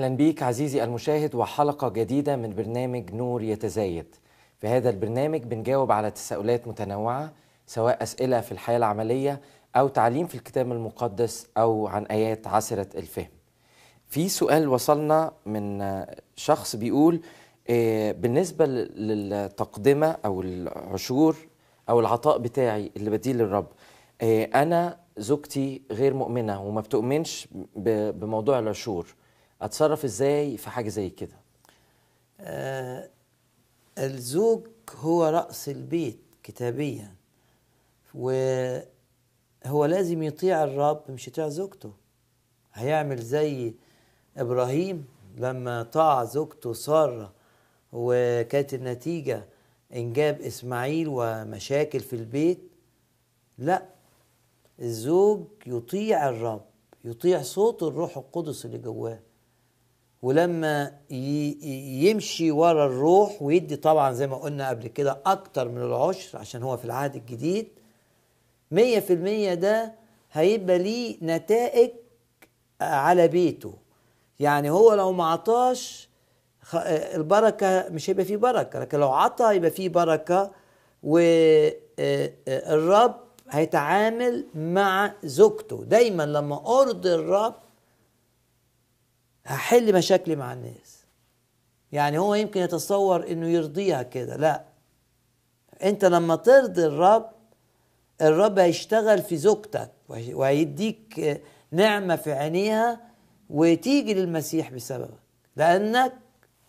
أهلا بيك عزيزي المشاهد وحلقة جديدة من برنامج نور يتزايد. في هذا البرنامج بنجاوب على تساؤلات متنوعة سواء أسئلة في الحياة العملية أو تعليم في الكتاب المقدس أو عن آيات عسرة الفهم. في سؤال وصلنا من شخص بيقول آه، بالنسبة للتقدمة أو العشور أو العطاء بتاعي اللي بديه للرب آه، أنا زوجتي غير مؤمنة وما بتؤمنش بموضوع العشور. أتصرف إزاي في حاجة زي كده؟ آه الزوج هو رأس البيت كتابيا وهو لازم يطيع الرب مش يطيع زوجته. هيعمل زي إبراهيم لما طاع زوجته سارة وكانت النتيجة إنجاب إسماعيل ومشاكل في البيت. لا الزوج يطيع الرب يطيع صوت الروح القدس اللي جواه. ولما يمشي ورا الروح ويدي طبعا زي ما قلنا قبل كده أكتر من العشر عشان هو في العهد الجديد مية في المية ده هيبقى ليه نتائج على بيته. يعني هو لو ما عطاش البركة مش هيبقى فيه بركة لكن لو عطى هيبقى فيه بركة والرب هيتعامل مع زوجته. دايما لما ارضي الرب هحل مشاكلي مع الناس. يعني هو يمكن يتصور إنه يرضيها كده لا. أنت لما ترضي الرب الرب هيشتغل في زوجتك وهي- وهيديك نعمة في عينيها وتيجي للمسيح بسببك لأنك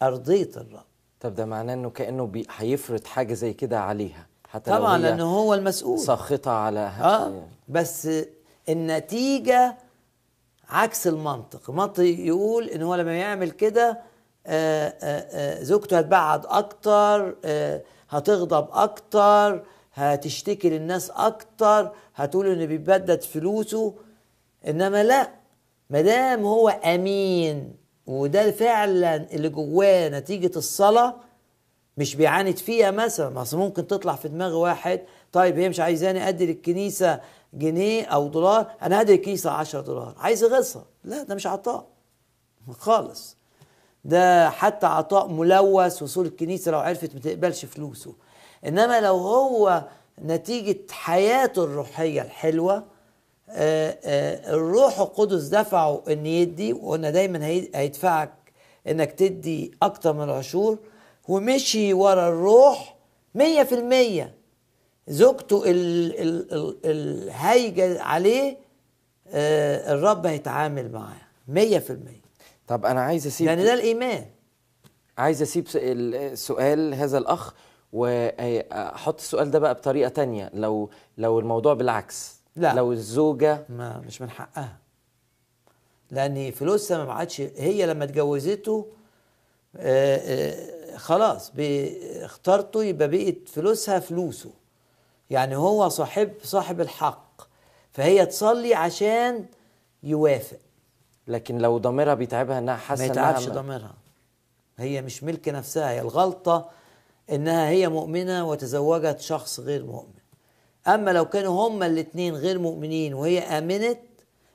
أرضيت الرب. طب ده معناه إنه كأنه بي- هيفرض حاجة زي كده عليها حتى طبعا لأنه هو المسؤول. ساخطة على آه بس النتيجة عكس المنطق. المنطق يقول إن هو لما يعمل كده آه، آه، آه، زوجته هتبعد أكتر هتغضب أكتر هتشتكي للناس أكتر هتقول انه بيبدد فلوسه. إنما لا مادام هو أمين وده فعلا اللي جواه نتيجة الصلاة مش بيعاند فيها مثلا. ما ممكن تطلع في دماغ واحد طيب هي مش عايزاني أدي للكنيسة جنيه أو دولار أنا هدي للكنيسه 10 دولار. عايز يغصها لا ده مش عطاء. خالص. ده حتى عطاء ملوث وصول الكنيسة لو عرفت ما تقبلش فلوسه. إنما لو هو نتيجة حياته الروحية الحلوة آه، آه، الروح القدس دفعه إن يدي وقلنا دايما هي- هيدفعك إنك تدي أكتر من العشور ومشي ورا الروح مية في المية. زوجته ال- ال- ال- الهايجة عليه آه، الرب هيتعامل معاه مية في المية. طب أنا عايز أسيب يعني ده الإيمان. عايز أسيب س- السؤال هذا الأخ واحط السؤال ده بقى بطريقة تانية. لو لو الموضوع بالعكس لا. لو الزوجة ما مش من حقها. لأن فلوسها ما بعتش هي لما اتجوزته آه، آه، خلاص اخترته يبقى بقت فلوسها فلوسه. يعني هو صاحب صاحب الحق فهي تصلي عشان يوافق. لكن لو ضميرها بيتعبها إنها ما حاسه يتعبش إنها ضميرها. هي مش ملك نفسها هي الغلطة إنها هي مؤمنة وتزوجت شخص غير مؤمن. أما لو كانوا هما الاتنين غير مؤمنين وهي امنت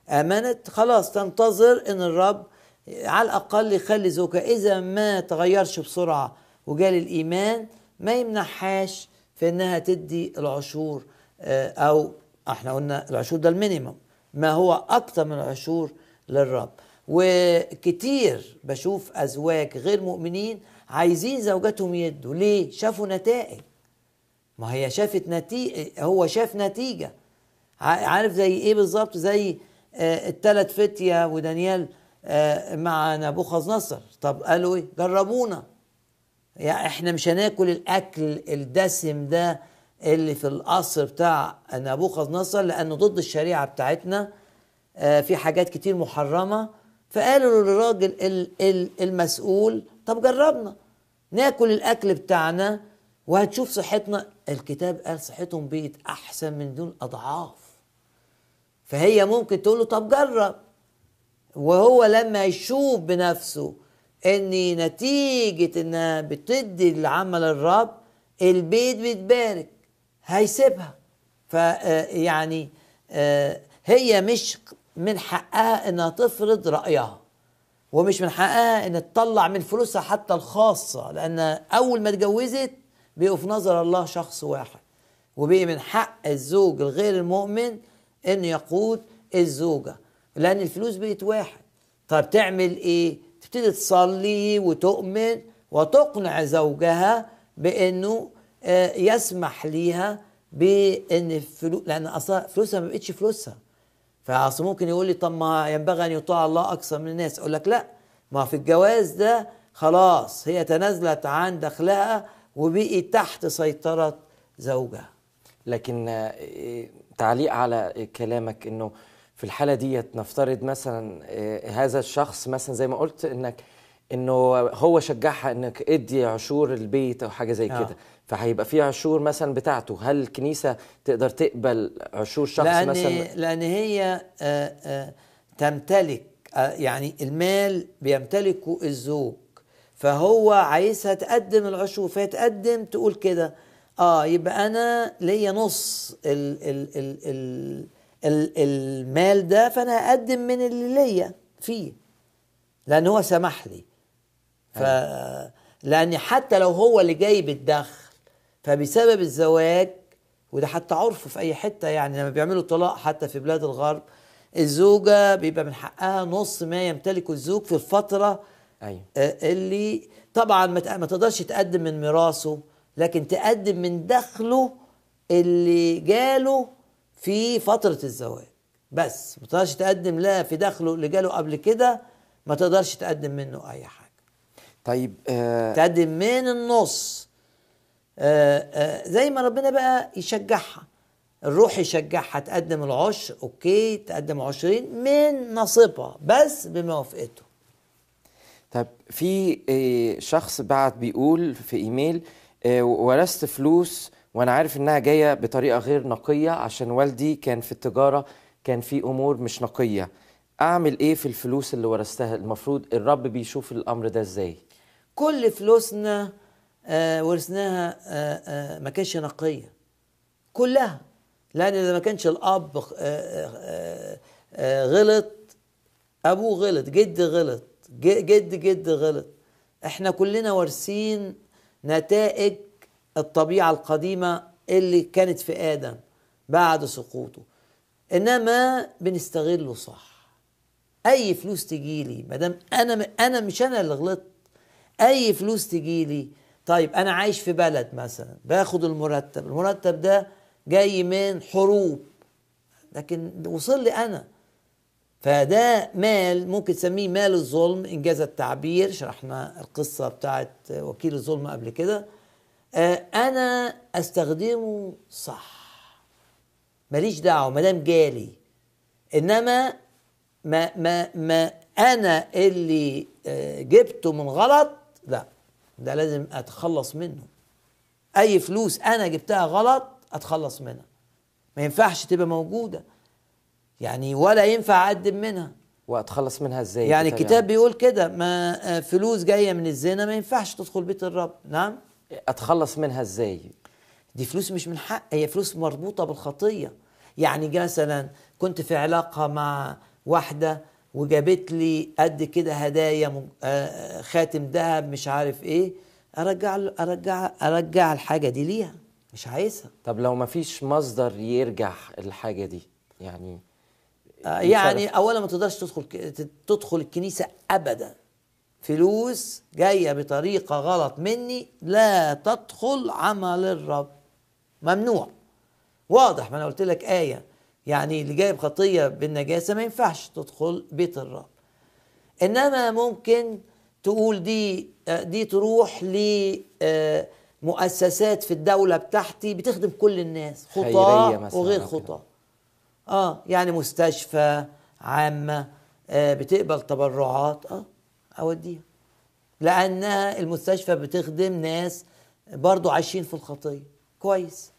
آمنت خلاص تنتظر إن الرب على الأقل يخلي زوجها. إذا ما تغيرش بسرعة وجا للإيمان ما يمنحهاش في إنها تدي العشور آه، أو إحنا قلنا العشور ده ال minimum ما هو أكتر من العشور للرب. وكتير بشوف أزواج غير مؤمنين عايزين زوجاتهم يدوا. ليه؟ شافوا نتائج. ما هي شافت نتيجة هو شاف نتيجة. ع- عارف زي إيه بالظبط؟ زي آه التلات فتية ودانيال آه مع نبوخذ نصر طب قالوا إيه؟ جربونا. يعني إحنا مش هناكل الاكل الدسم ده اللي في القصر بتاع نبوخذ نصر لأنه ضد الشريعة بتاعتنا. آه، في حاجات كتير محرمة. فقالوا للراجل ال- ال- المسؤول طب جربنا. ناكل الاكل بتاعنا وهتشوف صحتنا. الكتاب قال صحتهم بقت احسن من دون اضعاف. فهي ممكن تقول له طب جرب. وهو لما يشوف بنفسه إن نتيجة إنها بتدي العمل الرب البيت بيتبارك هيسيبها. فيعني هي مش من حقها إنها تفرض رأيها ومش من حقها إن تطلع من فلوسها حتى الخاصة لأن أول ما اتجوزت بقوا في نظر الله شخص واحد وبقي من حق الزوج الغير المؤمن إنه يقود الزوجة لأن الفلوس بقت واحد. طب تعمل إيه؟ تبتدي تصلي وتؤمن وتقنع زوجها بأنه آه، يسمح ليها بأن الفلوس لأن أصلا فلوسها ما بقتش فلوسها. فأصل ممكن يقول لي طب ما ينبغي أن يطاع الله أكثر من الناس. أقول لك لا ما في الجواز ده خلاص هي تنازلت عن دخلها وبقي تحت سيطرة زوجها. لكن آه، تعليق على كلامك إنه في الحالة ديت نفترض مثلا آه، هذا الشخص مثلا زي ما قلت إنك إنه هو شجعها إنك ادي عشور البيت أو حاجة زي آه. كده فهيبقى في عشور مثلا بتاعته. هل الكنيسة تقدر تقبل عشور شخص لأن مثلا؟ لأن هي آه، آه، تمتلك آه، يعني المال بيمتلكه الزوج. فهو عايزها تقدم العشور فهي تقدم تقول كده آه يبقى أنا ليا نص ال ال ال ال ال المال ده فأنا هقدم من اللي ليا فيه لأن هو سمح لي. ف لأن حتى لو هو اللي جايب الدخل فبسبب الزواج وده حتى عرف في أي حتة يعني لما بيعملوا طلاق حتى في بلاد الغرب الزوجة بيبقى من حقها نص ما يمتلكه الزوج في الفترة أيوه. آه، اللي طبعا ما تقدرش تقدم من ميراثه لكن تقدم من دخله اللي جاله في فترة الزواج. بس ما تقدرش تقدم لا في دخله اللي جاله قبل كده ما تقدرش تقدم منه أي حاجة. طيب آه تقدم من النص. آه آه زي ما ربنا بقى يشجعها. الروح يشجعها تقدم العشر أوكي تقدم عشرين من نصيبها بس بموافقته. طب في آه، شخص بعت بيقول في إيميل آه، ورثت فلوس وأنا عارف إنها جاية بطريقة غير نقية عشان والدي كان في التجارة كان في أمور مش نقية. أعمل إيه في الفلوس اللي ورثتها؟ المفروض الرب بيشوف الأمر ده إزاي. كل فلوسنا آه ورثناها آه آه ما كانش نقية. كلها. لأن إذا ما كانش الأب غلط أبوه غلط جد غلط جد جد غلط. إحنا كلنا وارثين نتائج الطبيعة القديمة اللي كانت في آدم بعد سقوطه. إنما بنستغله صح. أي فلوس تجيلي ما دام أنا أنا مش أنا اللي غلطت. أي فلوس تجيلي طيب أنا عايش في بلد مثلا باخد المرتب. المرتب ده جاي من حروب. لكن وصل لي أنا. فده مال ممكن تسميه مال الظلم إنجاز التعبير. شرحنا القصة بتاعت وكيل الظلم قبل كده. أنا أستخدمه صح. ماليش دعوة ما دام جالي. إنما ما ما ما أنا اللي آه، جبته من غلط لا. ده لازم أتخلص منه. أي فلوس أنا جبتها غلط أتخلص منها. ما ينفعش تبقى موجودة. يعني ولا ينفع أقدم منها. وأتخلص منها إزاي؟ يعني الكتاب بيقول كده ما آه، فلوس جاية من الزنا ما ينفعش تدخل بيت الرب. نعم؟ أتخلص منها إزاي؟ دي فلوس مش من حق هي فلوس مربوطة بالخطية. يعني مثلا كنت في علاقة مع واحدة وجابت لي قد كده هدايا آه، خاتم ذهب مش عارف إيه. أرجع أرجع أرجع الحاجة دي ليها مش عايزها. طب لو ما فيش مصدر يرجع الحاجة دي يعني آه، يعني اولا ما تقدرش تدخل تدخل الكنيسة ابدا. فلوس جاية بطريقة غلط مني لا تدخل عمل الرب. ممنوع. واضح ما أنا قلت لك آية. يعني اللي جايب خطية بالنجاسة ما ينفعش تدخل بيت الرب. إنما ممكن تقول دي آه، دي تروح لمؤسسات في الدولة بتاعتي بتخدم كل الناس. مثلاً وغير. خطاه آه يعني مستشفى عامة آه بتقبل تبرعات. آه. أوديها. لانها المستشفى بتخدم ناس برضو عايشين في الخطية. كويس.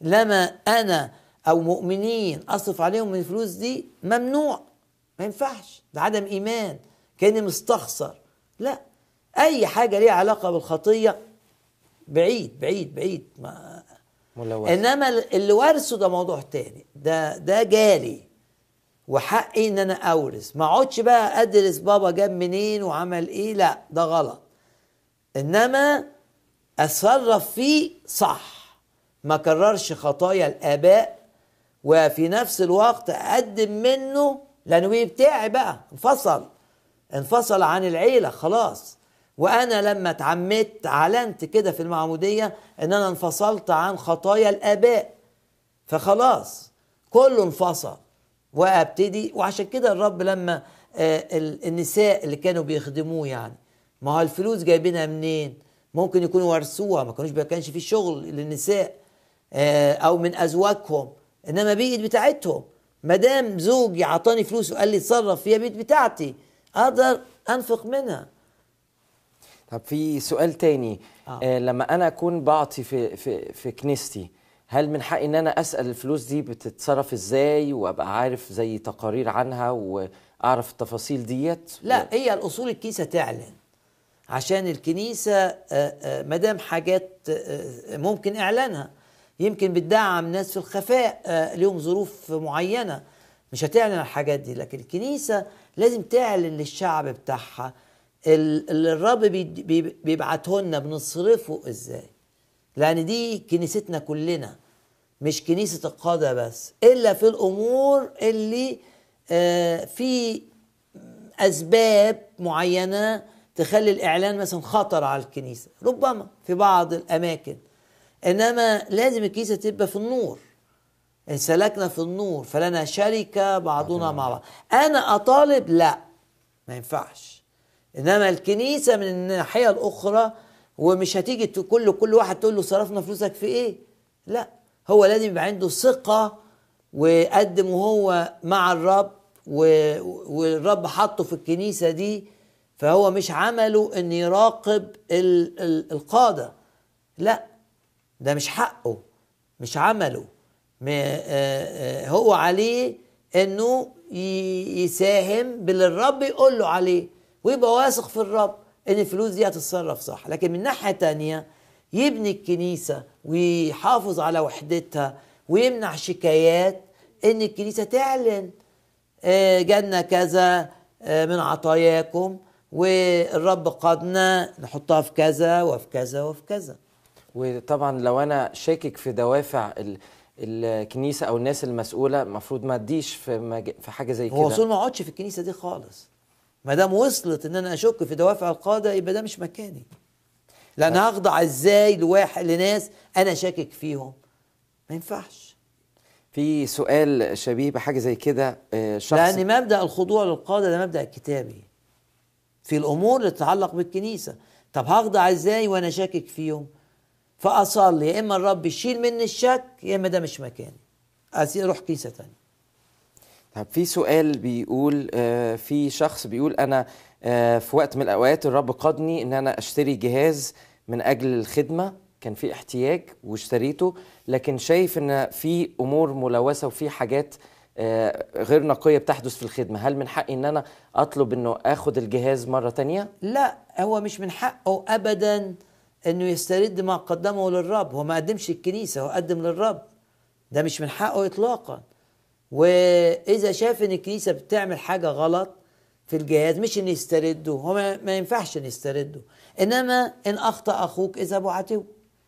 لما أنا أو مؤمنين أصرف عليهم من الفلوس دي ممنوع. ما ينفعش. ده عدم إيمان. كأني مستخسر. لا. أي حاجة ليها علاقة بالخطية بعيد بعيد بعيد. ما ملوث إنما اللي ورثه ده موضوع تاني. ده ده جالي. وحقي إن أنا أورث. ما أقعدش بقى أدرس بابا جاب منين وعمل إيه. لا ده غلط. إنما أتصرف فيه صح. ما كررش خطايا الآباء وفي نفس الوقت أقدم منه لأنه بتاعي بقى انفصل. انفصل عن العيلة خلاص. وأنا لما اتعمدت أعلنت كده في المعمودية إن أنا انفصلت عن خطايا الآباء. فخلاص كله انفصل. وابتدي وعشان كده الرب لما آه، ال- النساء اللي كانوا بيخدموه يعني ما هو الفلوس جايبينها منين ممكن يكونوا ورثوها ما كانوش ما كانش في شغل للنساء آه، أو من أزواجهم إنما بيت بتاعتهم ما دام زوجي عطاني فلوس وقال لي اتصرف فيها بيت بتاعتي أقدر أنفق منها طب في سؤال تاني آه. آه. لما أنا أكون بعطي في في في كنيستي هل من حقي إن أنا أسأل الفلوس دي بتتصرف إزاي وأبقى عارف زي تقارير عنها وأعرف التفاصيل ديت؟ لا هي الأصول الكنيسة تعلن. عشان الكنيسة ما دام حاجات آه، ممكن إعلانها. يمكن بتدعم ناس في الخفاء آه، ليهم ظروف معينة. مش هتعلن الحاجات دي لكن الكنيسة لازم تعلن للشعب بتاعها. ال- اللي الرب بيبعته لنا بنصرفه إزاي؟ لأن دي كنيستنا كلنا مش كنيسة القادة بس إلا في الأمور اللي آه، في أسباب معينة تخلي الإعلان مثلا خطر على الكنيسة. ربما في بعض الأماكن. إنما لازم الكنيسة تبقى في النور. ان سلكنا في النور فلنا شركة بعضنا مع بعض. أنا أطالب؟ لا ما ينفعش. إنما الكنيسة من الناحية الأخرى ومش هتيجي كل كل واحد تقول له صرفنا فلوسك في إيه؟ لا هو لازم يبقى عنده ثقة ويقدم وهو مع الرب والرب حطه في الكنيسة دي فهو مش عمله إن يراقب ال- ال- القادة. لا ده مش حقه مش عمله. آه، آه، هو عليه إنه يساهم باللي الرب يقول له عليه ويبقى واثق في الرب. إن الفلوس دي هتتصرف صح. لكن من ناحية تانية يبني الكنيسة ويحافظ على وحدتها ويمنع شكايات إن الكنيسة تعلن آه، جالنا كذا آه، من عطاياكم والرب قادنا نحطها في كذا وفي كذا وفي كذا. وطبعا لو أنا شاكك في دوافع ال- الكنيسة أو الناس المسؤولة المفروض ما اديش في مج... في حاجة زي هو كده. اصول ما اقعدش في الكنيسة دي خالص. ما دام وصلت إن أنا أشك في دوافع القادة يبقى ده مش مكاني. لأن هخضع إزاي لواحد لناس أنا شاكك فيهم؟ ما ينفعش. في سؤال شبيه بحاجة زي كده آه، شخص لأن مبدأ الخضوع للقادة ده مبدأ كتابي. في الأمور اللي تتعلق بالكنيسة. طب هخضع إزاي وأنا شاكك فيهم؟ فأصلي يا إما الرب يشيل مني الشك يا إما ده مش مكاني. أروح كنيسة تانية. طب في سؤال بيقول آه، في شخص بيقول أنا آه، في وقت من الأوقات الرب قادني إن أنا أشتري جهاز من أجل الخدمة كان في احتياج واشتريته لكن شايف إن في أمور ملوثة وفي حاجات آه، غير نقية بتحدث في الخدمة. هل من حقي إن أنا أطلب إنه آخد الجهاز مرة تانية؟ لا هو مش من حقه ابدا إنه يسترد ما قدمه للرب. هو ما قدمش الكنيسة هو قدم للرب. ده مش من حقه اطلاقا. وإذا شاف إن الكنيسة بتعمل حاجة غلط في الجهاز مش إن يسترده هو ما ينفعش إن يسترده. إنما إن أخطأ أخوك اذهب وعاتبه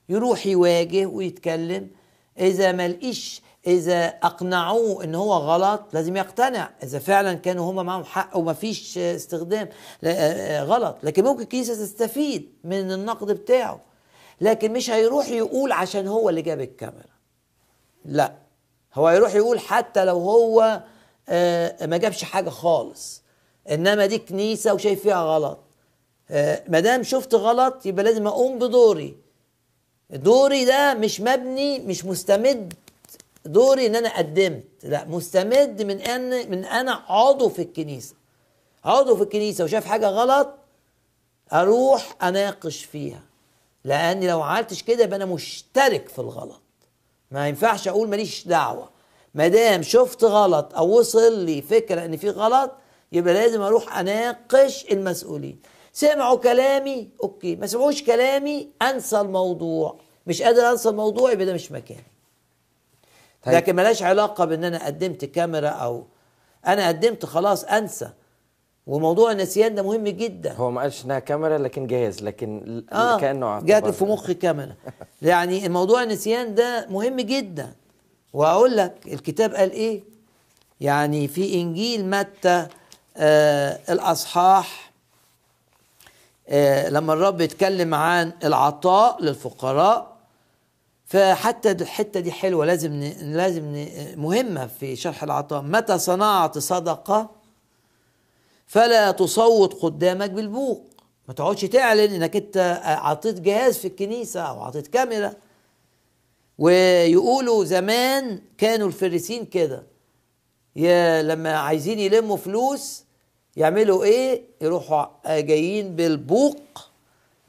يروح يواجه ويتكلم. إذا ما لقيش إذا أقنعوه إن هو غلط لازم يقتنع. إذا فعلا كانوا هم معهم حق وما فيش استخدام آه، آه، غلط. لكن ممكن الكنيسة تستفيد من النقد بتاعه. لكن مش هيروح يقول عشان هو اللي جاب الكاميرا. لا. هو يروح يقول حتى لو هو آه، ما جابش حاجة خالص إنما دي كنيسة وشايف فيها غلط. آه، ما دام شفت غلط يبقى لازم أقوم بدوري. دوري ده مش مبني مش مستمد. دوري إن أنا قدمت. لا مستمد من أن من أنا عضو في الكنيسة. عضو في الكنيسة وشاف حاجة غلط أروح أناقش فيها. لأني لو عملتش كده يبقى أنا مشترك في الغلط. ما ينفعش أقول ماليش دعوة. ما دام شفت غلط أو وصل لي فكرة إن في غلط يبقى لازم أروح أناقش المسؤولين. سمعوا كلامي؟ أوكي. ما سمعوش كلامي؟ أنسى الموضوع. مش قادر أنسى الموضوع يبقى ده مش مكاني. طيب. لكن ملاش علاقة بإن أنا قدمت كاميرا أو أنا قدمت خلاص أنسى. وموضوع النسيان ده مهم جدا. هو ما قالش إنها كاميرا لكن جهاز لكن آه كأنه جات في مخي كاميرا. يعني الموضوع النسيان ده مهم جدا. وأقول لك الكتاب قال إيه؟ يعني في إنجيل متى آه الأصحاح آه لما الرب يتكلم عن العطاء للفقراء فحتى الحتة دي حلوة لازم. لازم. مهمة في شرح العطاء. متى صنعت صدقة؟ فلا تصوت قدامك بالبوق. ما تقعدش تعلن إنك أنت عطيت جهاز في الكنيسة أو عطيت كاميرا. ويقولوا زمان كانوا الفريسين كده. يا لما عايزين يلموا فلوس يعملوا إيه؟ يروحوا جايين بالبوق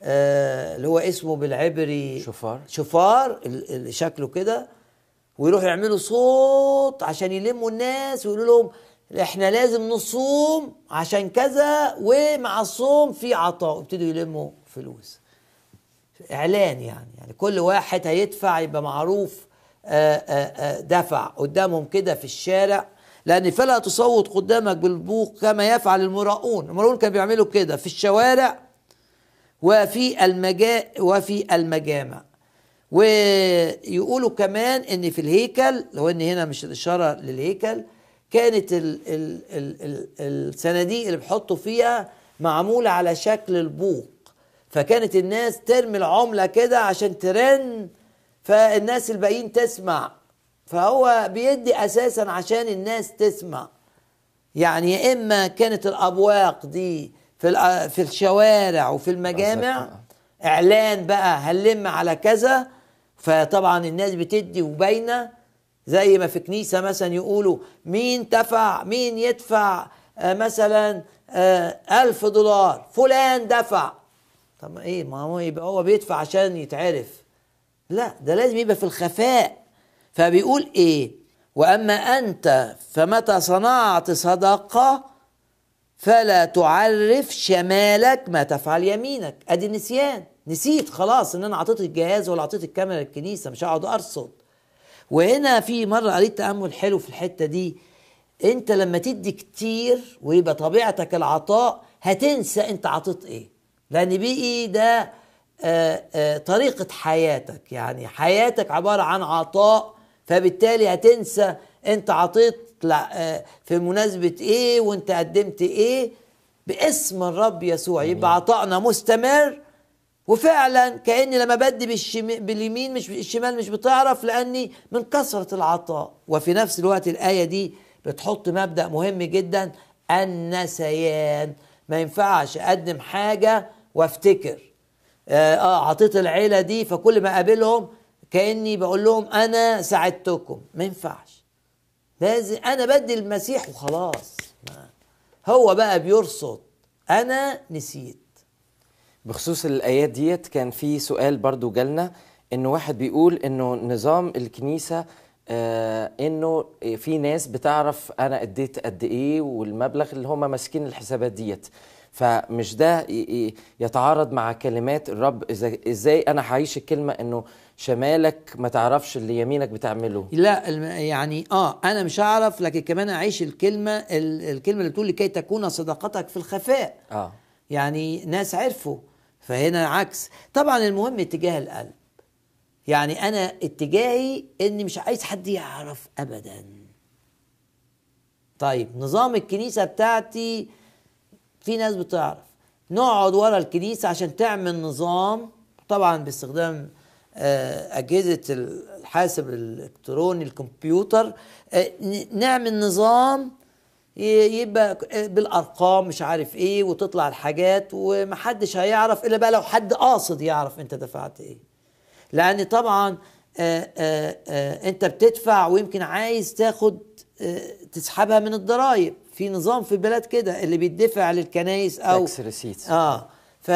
آه، اللي هو اسمه بالعبري شفار. شفار ال- اللي شكله كده. ويروحوا يعملوا صوت عشان يلموا الناس ويقولوا لهم إحنا لازم نصوم عشان كذا ومع الصوم في عطاء. ويبتدوا يلموا فلوس. إعلان يعني. يعني كل واحد هيدفع يبقى معروف آه، آه، آه، دفع قدامهم كده في الشارع. لأن فلا تصوت قدامك بالبوق كما يفعل المراؤون. المراؤون كانوا بيعملوا كده في الشوارع وفي المجا وفي المجامع. ويقولوا كمان إن في الهيكل لو إن هنا مش الاشاره للهيكل كانت ال ال ال ال الصناديق اللي بيحطوا فيها معمولة على شكل البوق. فكانت الناس ترمي العملة كده عشان ترن فالناس الباقيين تسمع. فهو بيدي أساسا عشان الناس تسمع. يعني يا إما كانت الأبواق دي في في الشوارع وفي المجامع إعلان بقى هنلم على كذا. فطبعا الناس بتدي وباينة. زي ما في كنيسة مثلا يقولوا مين دفع مين يدفع آه، مثلا آه، ألف دولار فلان دفع. طب إيه؟ ما هو يبقى هو بيدفع عشان يتعرف. لا ده لازم يبقى في الخفاء. فبيقول إيه؟ وأما أنت فمتى صنعت صدقة فلا تعرف شمالك ما تفعل يمينك. أدي النسيان نسيت خلاص إن أنا اعطيت الجهاز ولا اعطيت الكاميرا للكنيسة مش هقعد أرصد. وهنا في مرة قريت تأمل حلو في الحتة دي. انت لما تدي كتير ويبقى طبيعتك العطاء هتنسى انت عطيت إيه. لأن بقي ده آه، آه، طريقة حياتك. يعني حياتك عبارة عن عطاء فبالتالي هتنسى انت عطيت آه، في مناسبة إيه وانت قدمت إيه. باسم الرب يسوع يبقى عطائنا مستمر. وفعلا كأني لما بدي. باليمين مش الشمال مش بتعرف لأني من كثرة العطاء. وفي نفس الوقت الآية دي بتحط مبدأ مهم جدا النسيان ما ينفعش أقدم حاجة وأفتكر. آه آه، عطيت العيلة دي فكل ما أقابلهم كأني بقول لهم أنا ساعدتكم. ما ينفعش. لازم أنا بدي المسيح وخلاص. هو بقى بيرصد أنا نسيت. بخصوص الآيات ديت كان في سؤال برضو جالنا إنه واحد بيقول إنه نظام الكنيسة آه إنه في ناس بتعرف أنا أديت قد إيه والمبلغ اللي هم ماسكين الحسابات ديت. فمش ده يتعارض مع كلمات الرب إذا- إزاي أنا هعيش الكلمة إنه شمالك ما تعرفش اللي يمينك بتعمله؟ لا يعني آه أنا مش هعرف لكن كمان أعيش الكلمة ال- الكلمة اللي بتقول لكي تكون صداقتك في الخفاء. آه. يعني ناس عرفوا. فهنا عكس. طبعا المهم اتجاه القلب. يعني أنا اتجاهي إني مش عايز حد يعرف ابدا. طيب نظام الكنيسة بتاعتي في ناس بتعرف. نقعد ورا الكنيسة عشان تعمل نظام طبعا باستخدام آه، أجهزة الحاسب الإلكتروني الكمبيوتر. آه، نعمل نظام يبقى بالأرقام مش عارف إيه وتطلع الحاجات ومحدش هيعرف إلا بقى لو حد قاصد يعرف أنت دفعت إيه. لأن طبعا آآ آآ أنت بتدفع ويمكن عايز تاخد آه، تسحبها من الضرائب في نظام في البلاد كده اللي بيدفع للكنايس أو. آه ف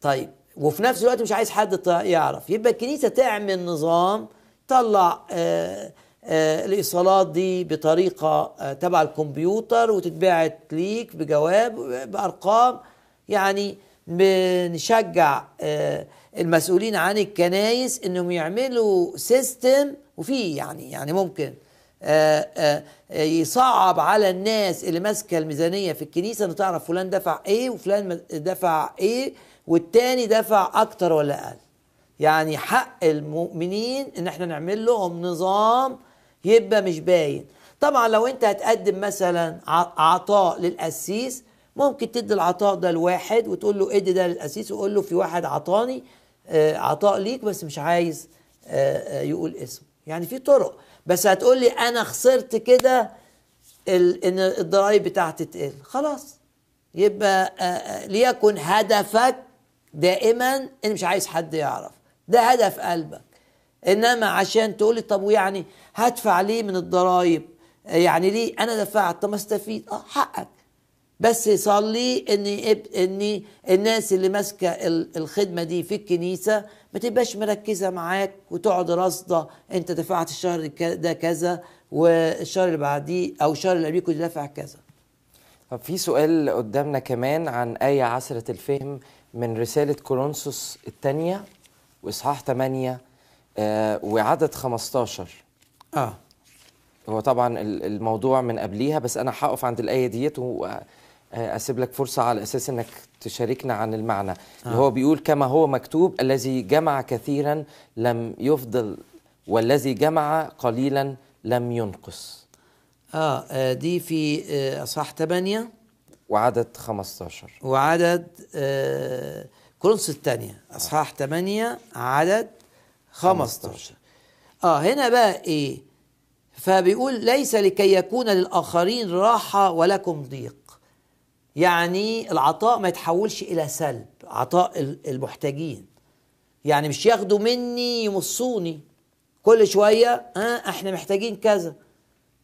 طيب وفي نفس الوقت مش عايز حد يعرف. يبقى الكنيسة تعمل نظام طلع آه آه الايصالات دي بطريقة آه تبع الكمبيوتر وتتبعت ليك بجواب بأرقام يعني بنشجع آه المسؤولين عن الكنايس إنهم يعملوا system وفي يعني يعني ممكن آه، آه، آه، يصعب على الناس اللي ماسكة الميزانية في الكنيسة إنه تعرف فلان دفع إيه وفلان دفع إيه والتاني دفع أكتر ولا أقل. يعني حق المؤمنين إن إحنا نعمل لهم نظام يبقى مش باين. طبعا لو أنت هتقدم مثلا عطاء للقسيس ممكن تدي العطاء ده لواحد وتقول له ادي ده للقسيس وقول له في واحد عطاني آه، عطاء ليك بس مش عايز آه، آه، يقول اسمه. يعني في طرق. بس هتقول لي أنا خسرت كده إن الضرايب بتاعتي تقل. خلاص. يبقى ليكن هدفك دائما إن مش عايز حد يعرف. ده هدف قلبك. إنما عشان تقولي طب ويعني هدفع ليه من الضرايب؟ آه، يعني ليه أنا دفعت؟ طب ما أستفيد. آه حقك. بس صلي ان ان الناس اللي ماسكة ال- الخدمة دي في الكنيسة ما تبقاش مركزة معاك وتقعد راصده أنت دفعت الشهر ده كذا والشهر اللي بعديه أو الشهر اللي قبليه كنت دافع كذا. طب في سؤال قدامنا كمان عن آية عسرة الفهم من رسالة كورنثوس الثانية وإصحاح 8 آه وعدد 15 آه. هو طبعا ال- الموضوع من قبليها بس أنا هقف عند الآية ديت وأسيب لك فرصة على أساس إنك تشاركنا عن المعنى. اللي هو بيقول كما هو مكتوب الذي جمع كثيرا لم يفضل والذي جمع قليلا لم ينقص. آه, آه دي في آه، أصحاح 8 وعدد 15 وعدد آه كورنثوس الثانية. أصحاح 8 عدد 15 آه هنا بقى إيه؟ فبيقول ليس لكي يكون للآخرين راحة ولكم ضيق. يعني العطاء ما يتحولش إلى سلب عطاء ال- المحتاجين. يعني مش ياخدوا مني يمصوني. كل شوية آه إحنا محتاجين كذا.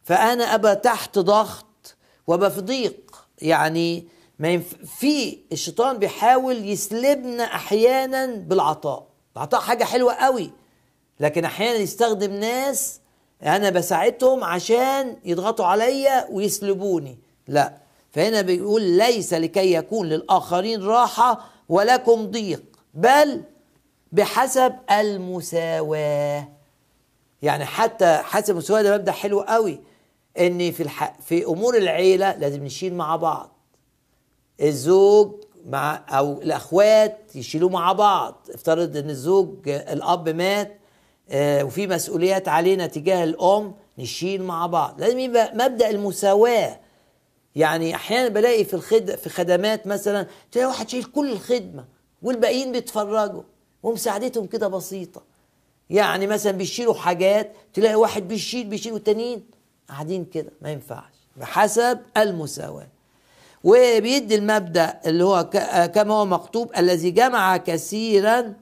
فأنا أبقى تحت ضغط وأبقى في ضيق. يعني ما ينف... في الشيطان بيحاول يسلبنا أحيانا بالعطاء. العطاء حاجة حلوة قوي. لكن أحيانا يستخدم ناس أنا بساعدهم عشان يضغطوا عليا ويسلبوني. لا فهنا بيقول ليس لكي يكون للآخرين راحة ولكم ضيق بل بحسب المساواة. يعني حتى حسب المساواة ده مبدأ حلو قوي إن في الح... في أمور العيلة لازم نشيل مع بعض. الزوج مع أو الأخوات يشيلوا مع بعض. افترض إن الزوج الأب مات وفي مسؤوليات علينا تجاه الأم نشيل مع بعض. لازم يبقى مبدأ المساواة. يعني أحيانا بلاقي في الخد في خدمات مثلا تلاقي واحد شايل كل الخدمة والباقيين بيتفرجوا ومساعدتهم كده بسيطة. يعني مثلا بيشيلوا حاجات تلاقي واحد بيشيل بيشيل والتانيين قاعدين كده ما ينفعش بحسب المساواة. وبيدي المبدأ اللي هو كما هو مكتوب الذي جمع كثيرا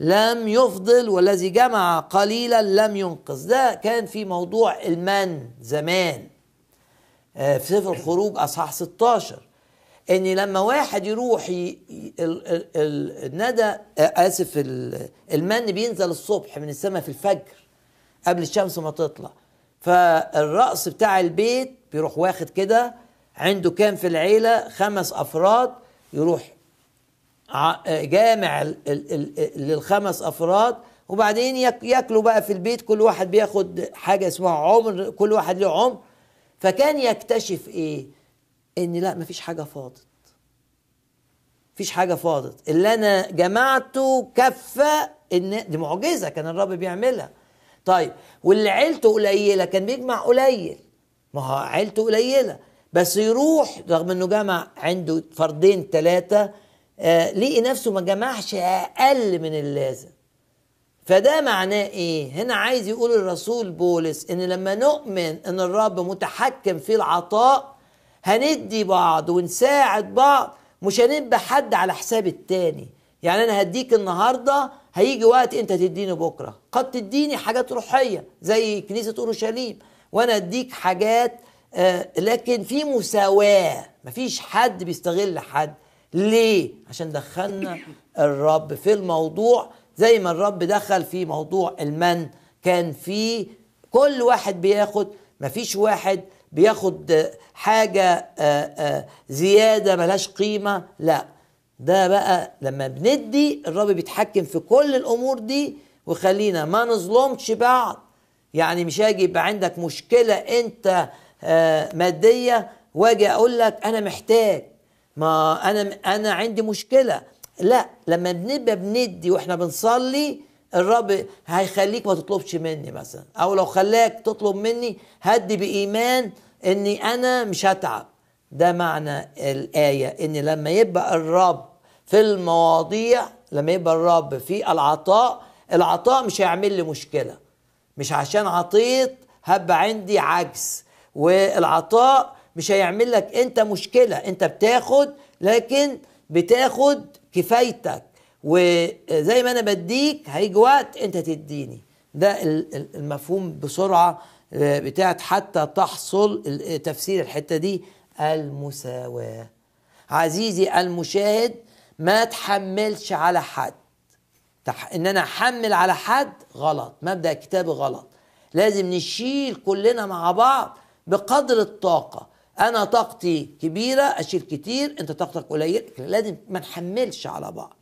لم يفضل والذي جمع قليلا لم ينقص ده كان في موضوع المن زمان آه، في سفر الخروج أصحاح 16 إن لما واحد يروح. الندى آه، آسف ال... المن بينزل الصبح من السماء في الفجر قبل الشمس ما تطلع. فالرأس بتاع البيت بيروح واخد كده عنده كام في العيلة؟ خمس أفراد يروح جامع للخمس أفراد وبعدين ياك- ياكلوا بقى في البيت كل واحد بياخد حاجة اسمها عمر كل واحد له عمر. فكان يكتشف إيه؟ إن لا مفيش حاجة فاضت. مفيش حاجة فاضت. اللي أنا جمعته كفى إن دي معجزة كان الرب بيعملها. طيب واللي عيلته قليلة كان بيجمع قليل. ما هو عيلته قليلة. بس يروح رغم إنه جمع عنده فردين ثلاثة لقي نفسه ما جمعش أقل من اللازم. فده معناه إيه؟ هنا عايز يقول الرسول بولس إن لما نؤمن إن الرب متحكم في العطاء هندي بعض ونساعد بعض مش هنبقى حد على حساب التاني. يعني أنا هديك النهارده هيجي وقت أنت تديني بكرة. قد تديني حاجات روحية زي كنيسة أورشليم وأنا أديك حاجات آه لكن في مساواة. مفيش حد بيستغل حد. ليه؟ عشان دخلنا الرب في الموضوع زي ما الرب دخل في موضوع المن كان في كل واحد بياخد مفيش واحد بياخد حاجة زيادة ملهاش قيمة لا. ده بقى لما بندي الرب بيتحكم في كل الأمور دي ويخلينا ما نظلمش بعض. يعني مش هاجي يبقى عندك مشكلة أنت مادية واجي أقول لك أنا محتاج. ما أنا أنا عندي مشكلة. لا لما بنبقى بندي وإحنا بنصلي الرب هيخليك ما تطلبش مني مثلا. أو لو خلاك تطلب مني هدي بإيمان إني أنا مش هتعب. ده معنى الآية ان لما يبقى الرب في المواضيع لما يبقى الرب في العطاء العطاء مش هيعمل لي مشكلة. مش عشان عطيت هبقى عندي عجز. والعطاء مش هيعمل لك انت مشكلة. انت بتاخد لكن بتاخد كفايتك. وزي ما أنا بديك هيجي وقت انت تديني. ده المفهوم بسرعة بتاعت حتى تحصل تفسير الحتة دي. المساواة. عزيزي المشاهد ما تحملش على حد. ان أنا احمل على حد غلط. مبدأ كتابي غلط. لازم نشيل كلنا مع بعض بقدر الطاقة. أنا طاقتي كبيرة أشيل كتير أنت طاقتك قليله لازم ما نحملش على بعض.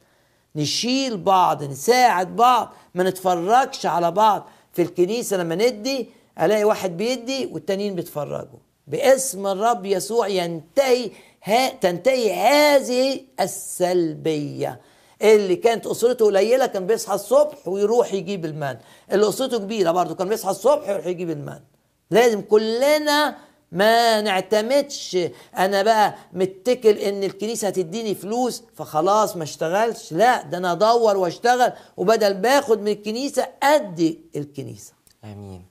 نشيل بعض نساعد بعض ما نتفرجش على بعض. في الكنيسة لما ندي ألاقي واحد بيدي والتانيين بيتفرجوا. باسم الرب يسوع ينتهي ها تنتهي هذه السلبية. اللي كانت أسرته قليلة كان بيصحى الصبح ويروح يجيب المال. اللي أسرته كبيرة برضه كان بيصحى الصبح ويروح يجيب المال. لازم كلنا ما نعتمدش. أنا بقى متكل إن الكنيسة هتديني فلوس فخلاص ما اشتغلش. لا ده أنا أدور وأشتغل وبدل باخد من الكنيسة أدي الكنيسة. آمين.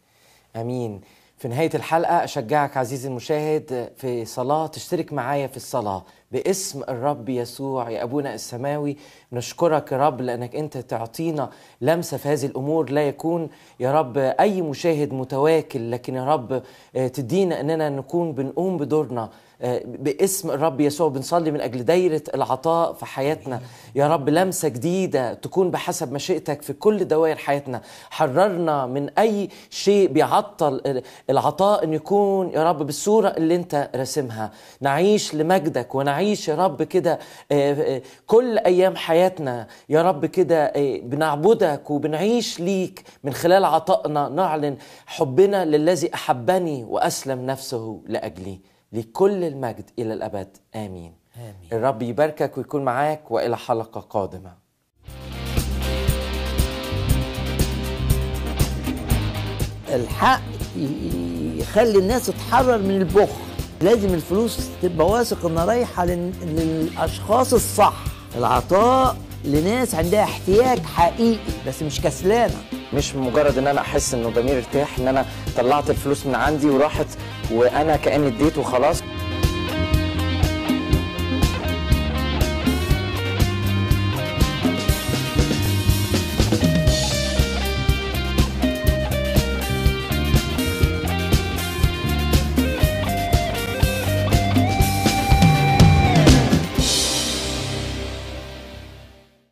آمين. في نهاية الحلقة أشجعك عزيزي المشاهد في صلاة تشترك معايا في الصلاة باسم الرب يسوع. يا أبونا السماوي نشكرك يا رب لأنك أنت تعطينا لمسة في هذه الأمور. لا يكون يا رب أي مشاهد متواكل لكن يا رب تدينا أننا نكون بنقوم بدورنا. باسم الرب يسوع بنصلي من أجل دايرة العطاء في حياتنا. يا رب لمسة جديدة تكون بحسب مشيئتك في كل دوائر حياتنا. حررنا من أي شيء بيعطل العطاء إن يكون يا رب بالصورة اللي أنت راسمها. نعيش لمجدك ونعيش يا رب كده كل أيام حياتنا يا رب كده بنعبدك وبنعيش ليك من خلال عطائنا. نعلن حبنا للذي أحبني وأسلم نفسه لأجلي. لكل المجد إلى الأبد. آمين. آمين. الرب يباركك ويكون معاك وإلى حلقة قادمة. الحق يخلي الناس تتحرر من البخل. لازم الفلوس تبقى واثق إنها رايحة للأشخاص الصح. العطاء لناس عندها احتياج حقيقي بس مش كسلانة. مش مجرد إن أنا أحس إنه ضميري ارتاح إن أنا طلعت الفلوس من عندي وراحت وأنا كأني اديت وخلاص